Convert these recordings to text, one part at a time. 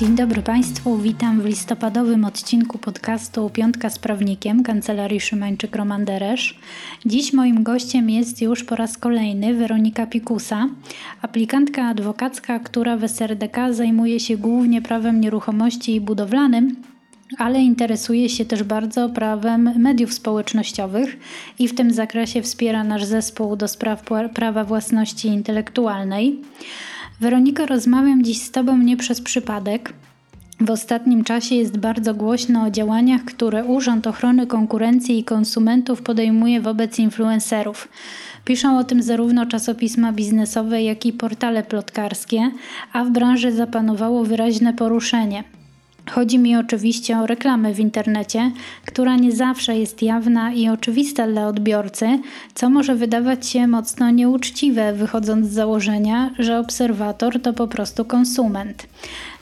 Dzień dobry Państwu, witam w listopadowym odcinku podcastu Piątka z Prawnikiem Kancelarii Szymańczyk-Romanderesz. Dziś moim gościem jest już po raz kolejny Weronika Pikusa, aplikantka adwokacka, która w SRDK zajmuje się głównie prawem nieruchomości i budowlanym, ale interesuje się też bardzo prawem mediów społecznościowych i w tym zakresie wspiera nasz zespół do spraw prawa własności intelektualnej. Weronika, rozmawiam dziś z Tobą nie przez przypadek. W ostatnim czasie jest bardzo głośno o działaniach, które Urząd Ochrony Konkurencji i Konsumentów podejmuje wobec influencerów. Piszą o tym zarówno czasopisma biznesowe, jak i portale plotkarskie, a w branży zapanowało wyraźne poruszenie. Chodzi mi oczywiście o reklamę w internecie, która nie zawsze jest jawna i oczywista dla odbiorcy, co może wydawać się mocno nieuczciwe, wychodząc z założenia, że obserwator to po prostu konsument.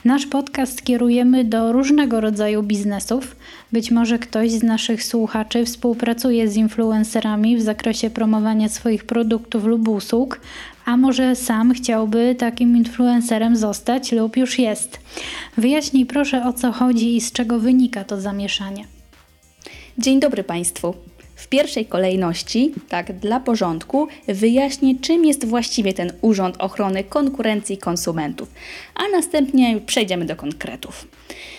Nasz podcast kierujemy do różnego rodzaju biznesów. Być może ktoś z naszych słuchaczy współpracuje z influencerami w zakresie promowania swoich produktów lub usług, a może sam chciałby takim influencerem zostać lub już jest. Wyjaśnij proszę o co chodzi i z czego wynika to zamieszanie. Dzień dobry Państwu. W pierwszej kolejności, tak dla porządku, wyjaśnię, czym jest właściwie ten Urząd Ochrony Konkurencji Konsumentów, a następnie przejdziemy do konkretów.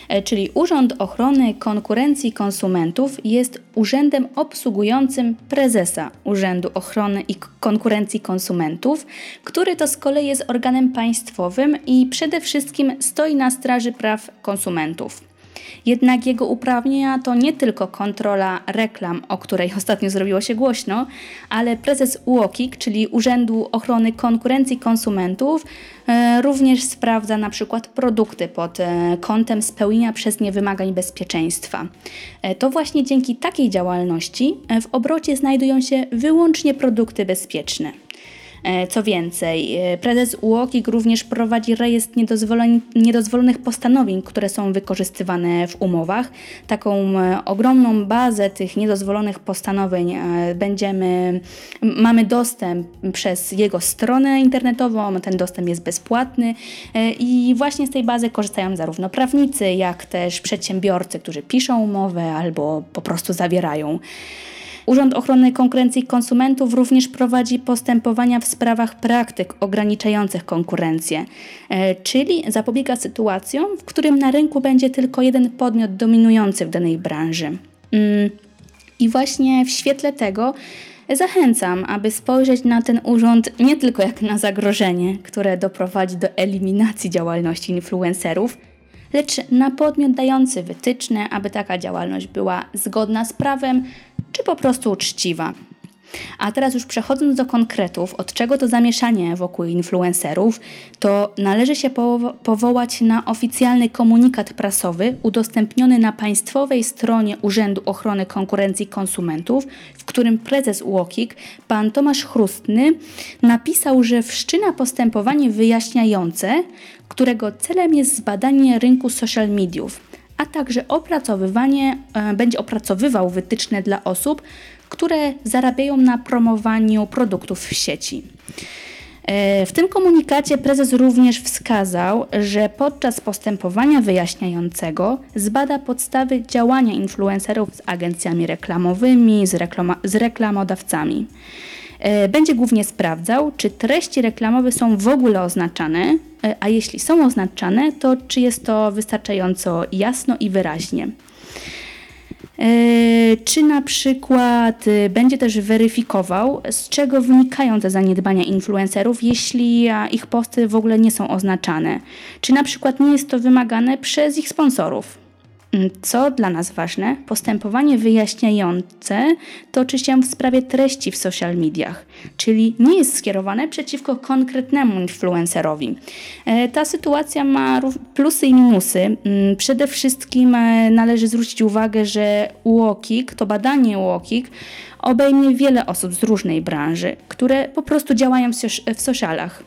E, czyli Urząd Ochrony Konkurencji Konsumentów jest urzędem obsługującym prezesa Urzędu Ochrony i Konkurencji Konsumentów, który to z kolei jest organem państwowym i przede wszystkim stoi na straży praw konsumentów. Jednak jego uprawnienia to nie tylko kontrola reklam, o której ostatnio zrobiło się głośno, ale prezes UOKiK, czyli Urzędu Ochrony Konkurencji Konsumentów, e, również sprawdza na przykład produkty pod e, kątem spełnienia przez nie wymagań bezpieczeństwa. E, to właśnie dzięki takiej działalności w obrocie znajdują się wyłącznie produkty bezpieczne. E, co więcej, e, prezes UOKiK również prowadzi rejestr niedozwolonych postanowień, które są wykorzystywane w umowach. Taką e, ogromną bazę tych niedozwolonych postanowień będziemy, mamy dostęp przez jego stronę internetową, ten dostęp jest bezpłatny i właśnie z tej bazy korzystają zarówno prawnicy, jak też przedsiębiorcy, którzy piszą umowę albo po prostu zawierają. Urząd Ochrony Konkurencji i Konsumentów również prowadzi postępowania w sprawach praktyk ograniczających konkurencję, e, czyli zapobiega sytuacjom, w którym na rynku będzie tylko jeden podmiot dominujący w danej branży. Mm, I właśnie w świetle tego zachęcam, aby spojrzeć na ten urząd nie tylko jak na zagrożenie, które doprowadzi do eliminacji działalności influencerów, lecz na podmiot dający wytyczne, aby taka działalność była zgodna z prawem, czy po prostu uczciwa. A teraz już przechodząc do konkretów, od czego to zamieszanie wokół influencerów, to należy się powo powołać na oficjalny komunikat prasowy udostępniony na państwowej stronie Urzędu Ochrony Konkurencji Konsumentów, w którym prezes UOKiK, pan Tomasz Chrustny, napisał, że wszczyna postępowanie wyjaśniające, którego celem jest zbadanie rynku social mediów a także opracowywanie, e, będzie opracowywał wytyczne dla osób, które zarabiają na promowaniu produktów w sieci. E, w tym komunikacie prezes również wskazał, że podczas postępowania wyjaśniającego zbada podstawy działania influencerów z agencjami reklamowymi, z, reklama, z reklamodawcami. E, będzie głównie sprawdzał, czy treści reklamowe są w ogóle oznaczane, e, a jeśli są oznaczane, to czy jest to wystarczająco jasno i wyraźnie. E, czy na przykład będzie też weryfikował, z czego wynikają te zaniedbania influencerów, jeśli ich posty w ogóle nie są oznaczane? Czy na przykład nie jest to wymagane przez ich sponsorów? Mm, co dla nas ważne, postępowanie wyjaśniające toczy się w sprawie treści w social mediach, czyli nie jest skierowane przeciwko konkretnemu influencerowi. E, ta sytuacja ma plusy i minusy. Mm, przede wszystkim e, należy zwrócić uwagę, że UOKiK, to badanie UOKiK, obejmie wiele osób z różnej branży, które po prostu działają w socialach.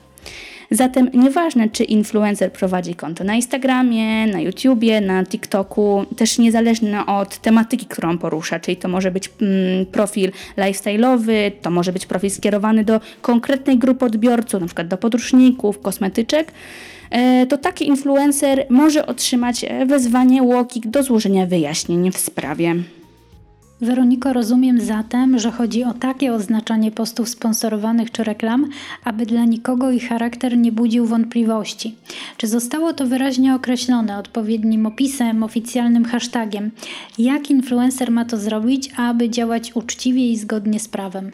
Zatem nieważne, czy influencer prowadzi konto na Instagramie, na YouTubie, na TikToku, też niezależne od tematyki, którą porusza, czyli to może być mm, profil lifestyle'owy, to może być profil skierowany do konkretnej grupy odbiorców, na przykład do podróżników, kosmetyczek, e, to taki influencer może otrzymać e, wezwanie Łokik do złożenia wyjaśnień w sprawie. Weroniko, rozumiem zatem, że chodzi o takie oznaczanie postów sponsorowanych czy reklam, aby dla nikogo ich charakter nie budził wątpliwości. Czy zostało to wyraźnie określone odpowiednim opisem, oficjalnym hashtagiem? Jak influencer ma to zrobić, aby działać uczciwie i zgodnie z prawem?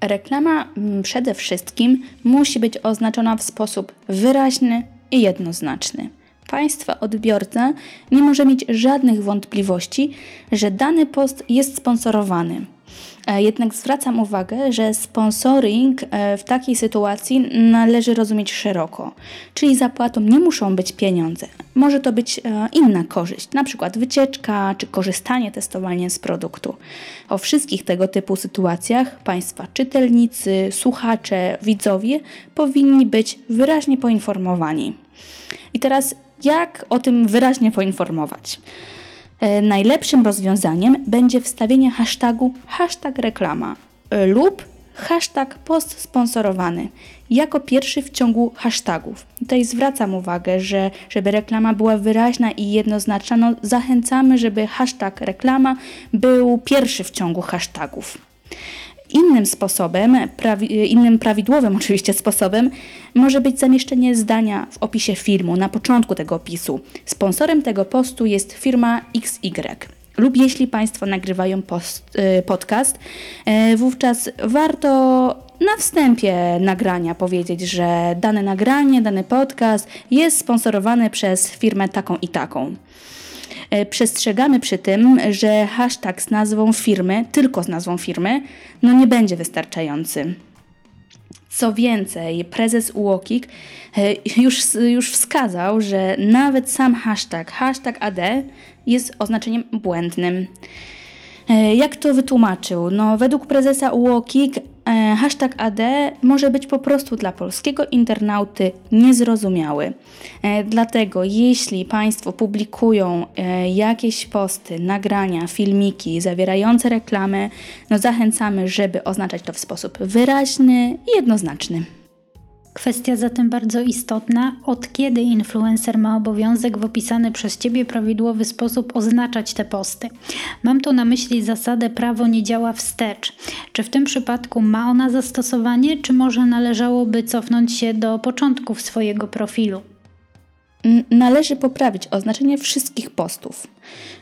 Reklama mm, przede wszystkim musi być oznaczona w sposób wyraźny i jednoznaczny. Państwa odbiorca nie może mieć żadnych wątpliwości, że dany post jest sponsorowany. E, jednak zwracam uwagę, że sponsoring e, w takiej sytuacji należy rozumieć szeroko, czyli zapłatą nie muszą być pieniądze. Może to być e, inna korzyść, przykład wycieczka czy korzystanie, testowanie z produktu. O wszystkich tego typu sytuacjach Państwa czytelnicy, słuchacze, widzowie powinni być wyraźnie poinformowani. I teraz jak o tym wyraźnie poinformować? E, najlepszym rozwiązaniem będzie wstawienie hashtagu hashtag reklama e, lub hashtag post sponsorowany jako pierwszy w ciągu hashtagów. Tutaj zwracam uwagę, że żeby reklama była wyraźna i jednoznaczna, no zachęcamy, żeby hashtag reklama był pierwszy w ciągu hashtagów. Innym sposobem, innym prawidłowym oczywiście sposobem, może być zamieszczenie zdania w opisie filmu na początku tego opisu. Sponsorem tego postu jest firma XY. Lub jeśli Państwo nagrywają post, y, podcast, y, wówczas warto na wstępie nagrania powiedzieć, że dane nagranie, dany podcast jest sponsorowany przez firmę taką i taką. E, przestrzegamy przy tym, że hashtag z nazwą firmy, tylko z nazwą firmy, no nie będzie wystarczający. Co więcej, prezes UOKiK e, już, już wskazał, że nawet sam hashtag, hashtag AD jest oznaczeniem błędnym. E, jak to wytłumaczył? No, według prezesa UOKiK hashtag AD może być po prostu dla polskiego internauty niezrozumiały. E, dlatego, jeśli Państwo publikują e, jakieś posty, nagrania, filmiki zawierające reklamy, no zachęcamy, żeby oznaczać to w sposób wyraźny i jednoznaczny. Kwestia zatem bardzo istotna, od kiedy influencer ma obowiązek w opisany przez Ciebie prawidłowy sposób oznaczać te posty. Mam tu na myśli zasadę prawo nie działa wstecz. Czy w tym przypadku ma ona zastosowanie, czy może należałoby cofnąć się do początków swojego profilu? Należy poprawić oznaczenie wszystkich postów.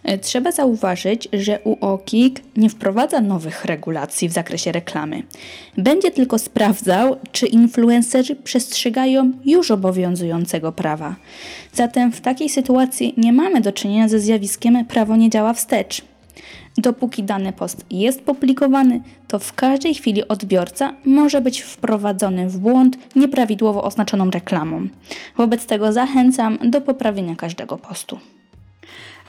E, trzeba zauważyć, że UOKiK nie wprowadza nowych regulacji w zakresie reklamy. Będzie tylko sprawdzał, czy influencerzy przestrzegają już obowiązującego prawa. Zatem w takiej sytuacji nie mamy do czynienia ze zjawiskiem prawo nie działa wstecz. Dopóki dany post jest publikowany, to w każdej chwili odbiorca może być wprowadzony w błąd nieprawidłowo oznaczoną reklamą. Wobec tego zachęcam do poprawienia każdego postu.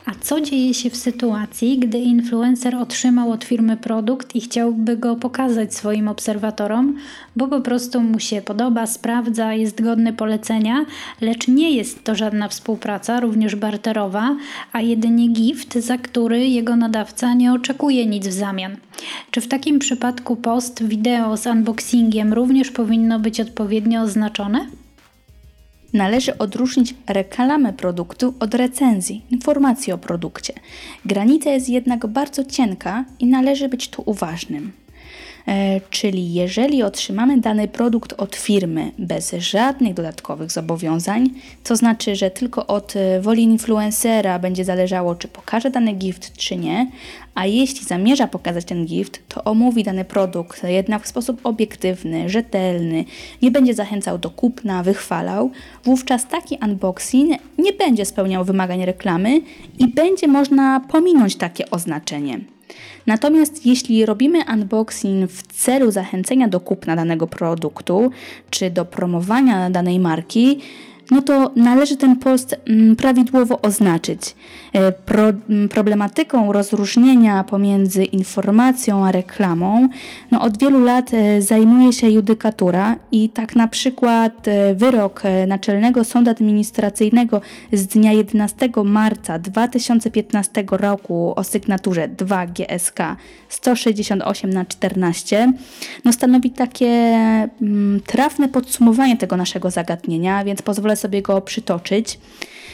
A co dzieje się w sytuacji, gdy influencer otrzymał od firmy produkt i chciałby go pokazać swoim obserwatorom, bo po prostu mu się podoba, sprawdza, jest godny polecenia, lecz nie jest to żadna współpraca, również barterowa, a jedynie gift, za który jego nadawca nie oczekuje nic w zamian. Czy w takim przypadku post wideo z unboxingiem również powinno być odpowiednio oznaczone? Należy odróżnić reklamę produktu od recenzji, informacji o produkcie. Granica jest jednak bardzo cienka i należy być tu uważnym. E, czyli jeżeli otrzymamy dany produkt od firmy bez żadnych dodatkowych zobowiązań, to znaczy, że tylko od e, woli influencera będzie zależało, czy pokaże dany gift, czy nie, a jeśli zamierza pokazać ten gift, to omówi dany produkt jednak w sposób obiektywny, rzetelny, nie będzie zachęcał do kupna, wychwalał, wówczas taki unboxing nie będzie spełniał wymagań reklamy i będzie można pominąć takie oznaczenie. Natomiast jeśli robimy unboxing w celu zachęcenia do kupna danego produktu czy do promowania danej marki, no to należy ten post mm, prawidłowo oznaczyć. E, pro, mm, problematyką rozróżnienia pomiędzy informacją a reklamą no od wielu lat e, zajmuje się judykatura i tak na przykład e, wyrok Naczelnego Sądu Administracyjnego z dnia 11 marca 2015 roku o sygnaturze 2 GSK 168 na 14 no stanowi takie mm, trafne podsumowanie tego naszego zagadnienia, więc pozwolę sobie go przytoczyć.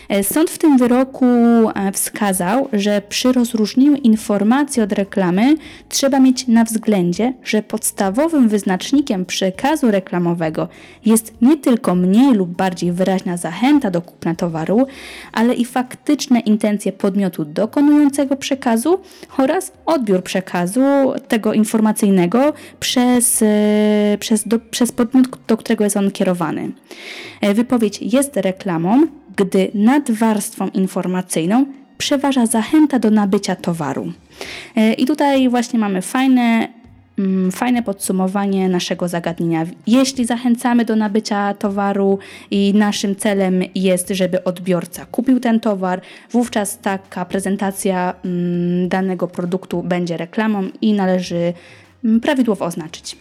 E, sąd w tym wyroku e, wskazał, że przy rozróżnieniu informacji od reklamy trzeba mieć na względzie, że podstawowym wyznacznikiem przekazu reklamowego jest nie tylko mniej lub bardziej wyraźna zachęta do kupna towaru, ale i faktyczne intencje podmiotu dokonującego przekazu oraz odbiór przekazu tego informacyjnego przez, e, przez, do, przez podmiot, do którego jest on kierowany. Wypowiedź jest reklamą, gdy nad warstwą informacyjną przeważa zachęta do nabycia towaru. E, I tutaj właśnie mamy fajne, mm, fajne podsumowanie naszego zagadnienia. Jeśli zachęcamy do nabycia towaru i naszym celem jest, żeby odbiorca kupił ten towar, wówczas taka prezentacja mm, danego produktu będzie reklamą i należy mm, prawidłowo oznaczyć.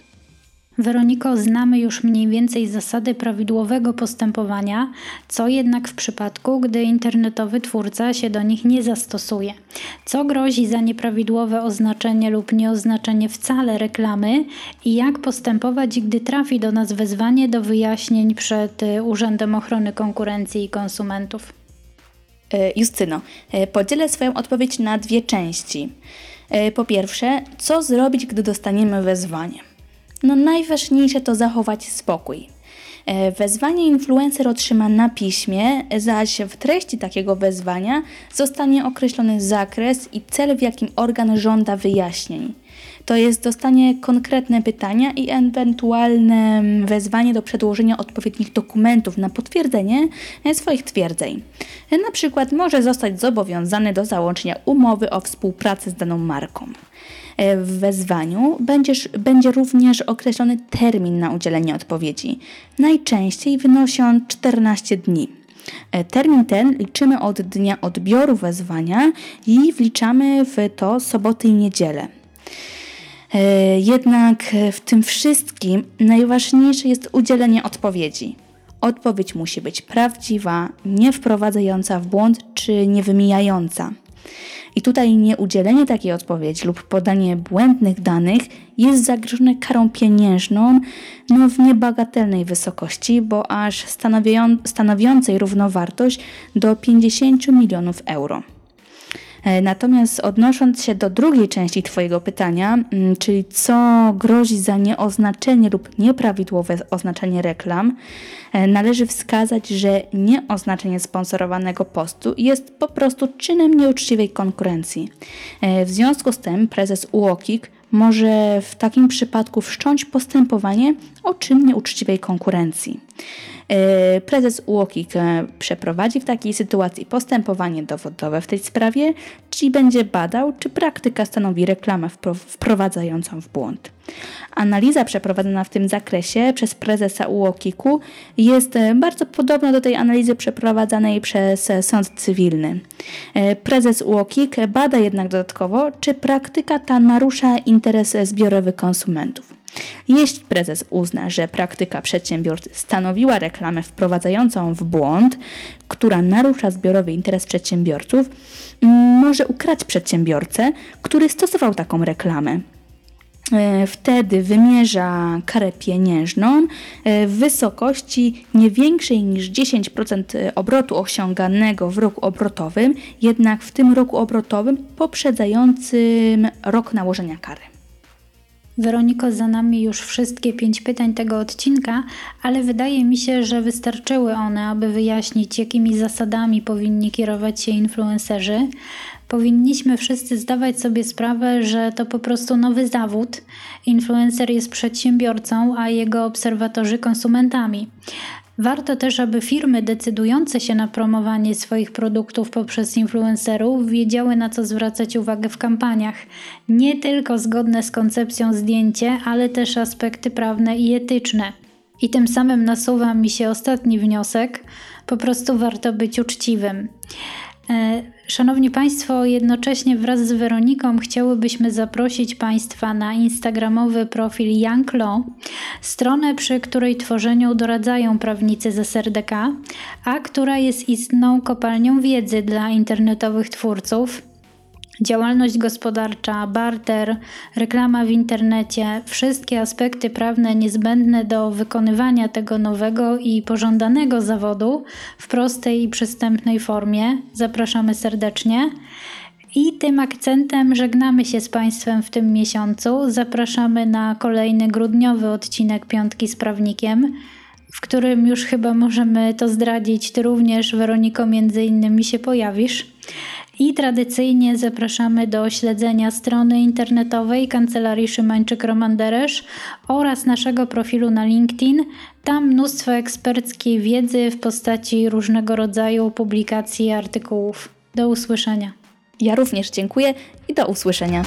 Weroniko, znamy już mniej więcej zasady prawidłowego postępowania, co jednak w przypadku, gdy internetowy twórca się do nich nie zastosuje. Co grozi za nieprawidłowe oznaczenie lub nieoznaczenie wcale reklamy i jak postępować, gdy trafi do nas wezwanie do wyjaśnień przed y, Urzędem Ochrony Konkurencji i Konsumentów? E, Justyno, e, podzielę swoją odpowiedź na dwie części. E, po pierwsze, co zrobić, gdy dostaniemy wezwanie? No najważniejsze to zachować spokój. E, wezwanie influencer otrzyma na piśmie, zaś w treści takiego wezwania zostanie określony zakres i cel, w jakim organ żąda wyjaśnień. To jest dostanie konkretne pytania i ewentualne wezwanie do przedłożenia odpowiednich dokumentów na potwierdzenie e, swoich twierdzeń. E, na przykład może zostać zobowiązany do załączenia umowy o współpracy z daną marką. E, w wezwaniu będziesz, będzie również określony termin na udzielenie odpowiedzi. Najczęściej wynosi on 14 dni. Termin ten liczymy od dnia odbioru wezwania i wliczamy w to soboty i niedzielę. E, jednak w tym wszystkim najważniejsze jest udzielenie odpowiedzi. Odpowiedź musi być prawdziwa, nie wprowadzająca w błąd czy nie wymijająca. I tutaj nieudzielenie takiej odpowiedzi lub podanie błędnych danych jest zagrożone karą pieniężną no, w niebagatelnej wysokości, bo aż stanowiącej równowartość do 50 milionów euro. E, natomiast odnosząc się do drugiej części Twojego pytania, mm, czyli co grozi za nieoznaczenie lub nieprawidłowe oznaczenie reklam, e, należy wskazać, że nieoznaczenie sponsorowanego postu jest po prostu czynem nieuczciwej konkurencji. E, w związku z tym prezes UOKiK może w takim przypadku wszcząć postępowanie o czym nieuczciwej konkurencji. E, prezes UOKiK e, przeprowadzi w takiej sytuacji postępowanie dowodowe w tej sprawie, czyli będzie badał, czy praktyka stanowi reklamę wprowadzającą w błąd. Analiza przeprowadzona w tym zakresie przez prezesa UOKiK-u jest e, bardzo podobna do tej analizy przeprowadzanej przez sąd cywilny. Prezes UOKiK bada jednak dodatkowo, czy praktyka ta narusza interes zbiorowy konsumentów. Jeśli prezes uzna, że praktyka przedsiębiorcy stanowiła reklamę wprowadzającą w błąd, która narusza zbiorowy interes przedsiębiorców, może ukrać przedsiębiorcę, który stosował taką reklamę. E, wtedy wymierza karę pieniężną e, w wysokości nie większej niż 10% obrotu osiąganego w roku obrotowym, jednak w tym roku obrotowym poprzedzającym rok nałożenia kary. Weroniko, za nami już wszystkie pięć pytań tego odcinka, ale wydaje mi się, że wystarczyły one, aby wyjaśnić, jakimi zasadami powinni kierować się influencerzy. Powinniśmy wszyscy zdawać sobie sprawę, że to po prostu nowy zawód. Influencer jest przedsiębiorcą, a jego obserwatorzy konsumentami. Warto też, aby firmy decydujące się na promowanie swoich produktów poprzez influencerów wiedziały, na co zwracać uwagę w kampaniach. Nie tylko zgodne z koncepcją zdjęcie, ale też aspekty prawne i etyczne. I tym samym nasuwa mi się ostatni wniosek. Po prostu warto być uczciwym. Szanowni Państwo, jednocześnie wraz z Weroniką chciałybyśmy zaprosić Państwa na instagramowy profil Law, stronę, przy której tworzeniu doradzają prawnicy z SRDK, a która jest istną kopalnią wiedzy dla internetowych twórców. Działalność gospodarcza, barter, reklama w internecie, wszystkie aspekty prawne niezbędne do wykonywania tego nowego i pożądanego zawodu w prostej i przystępnej formie. Zapraszamy serdecznie. I tym akcentem żegnamy się z Państwem w tym miesiącu. Zapraszamy na kolejny grudniowy odcinek Piątki z Prawnikiem, w którym już chyba możemy to zdradzić. Ty również, Weroniko, między innymi się pojawisz. I tradycyjnie zapraszamy do śledzenia strony internetowej Kancelarii Szymańczyk-Romanderesz oraz naszego profilu na LinkedIn. Tam mnóstwo eksperckiej wiedzy w postaci różnego rodzaju publikacji i artykułów. Do usłyszenia. Ja również dziękuję i do usłyszenia.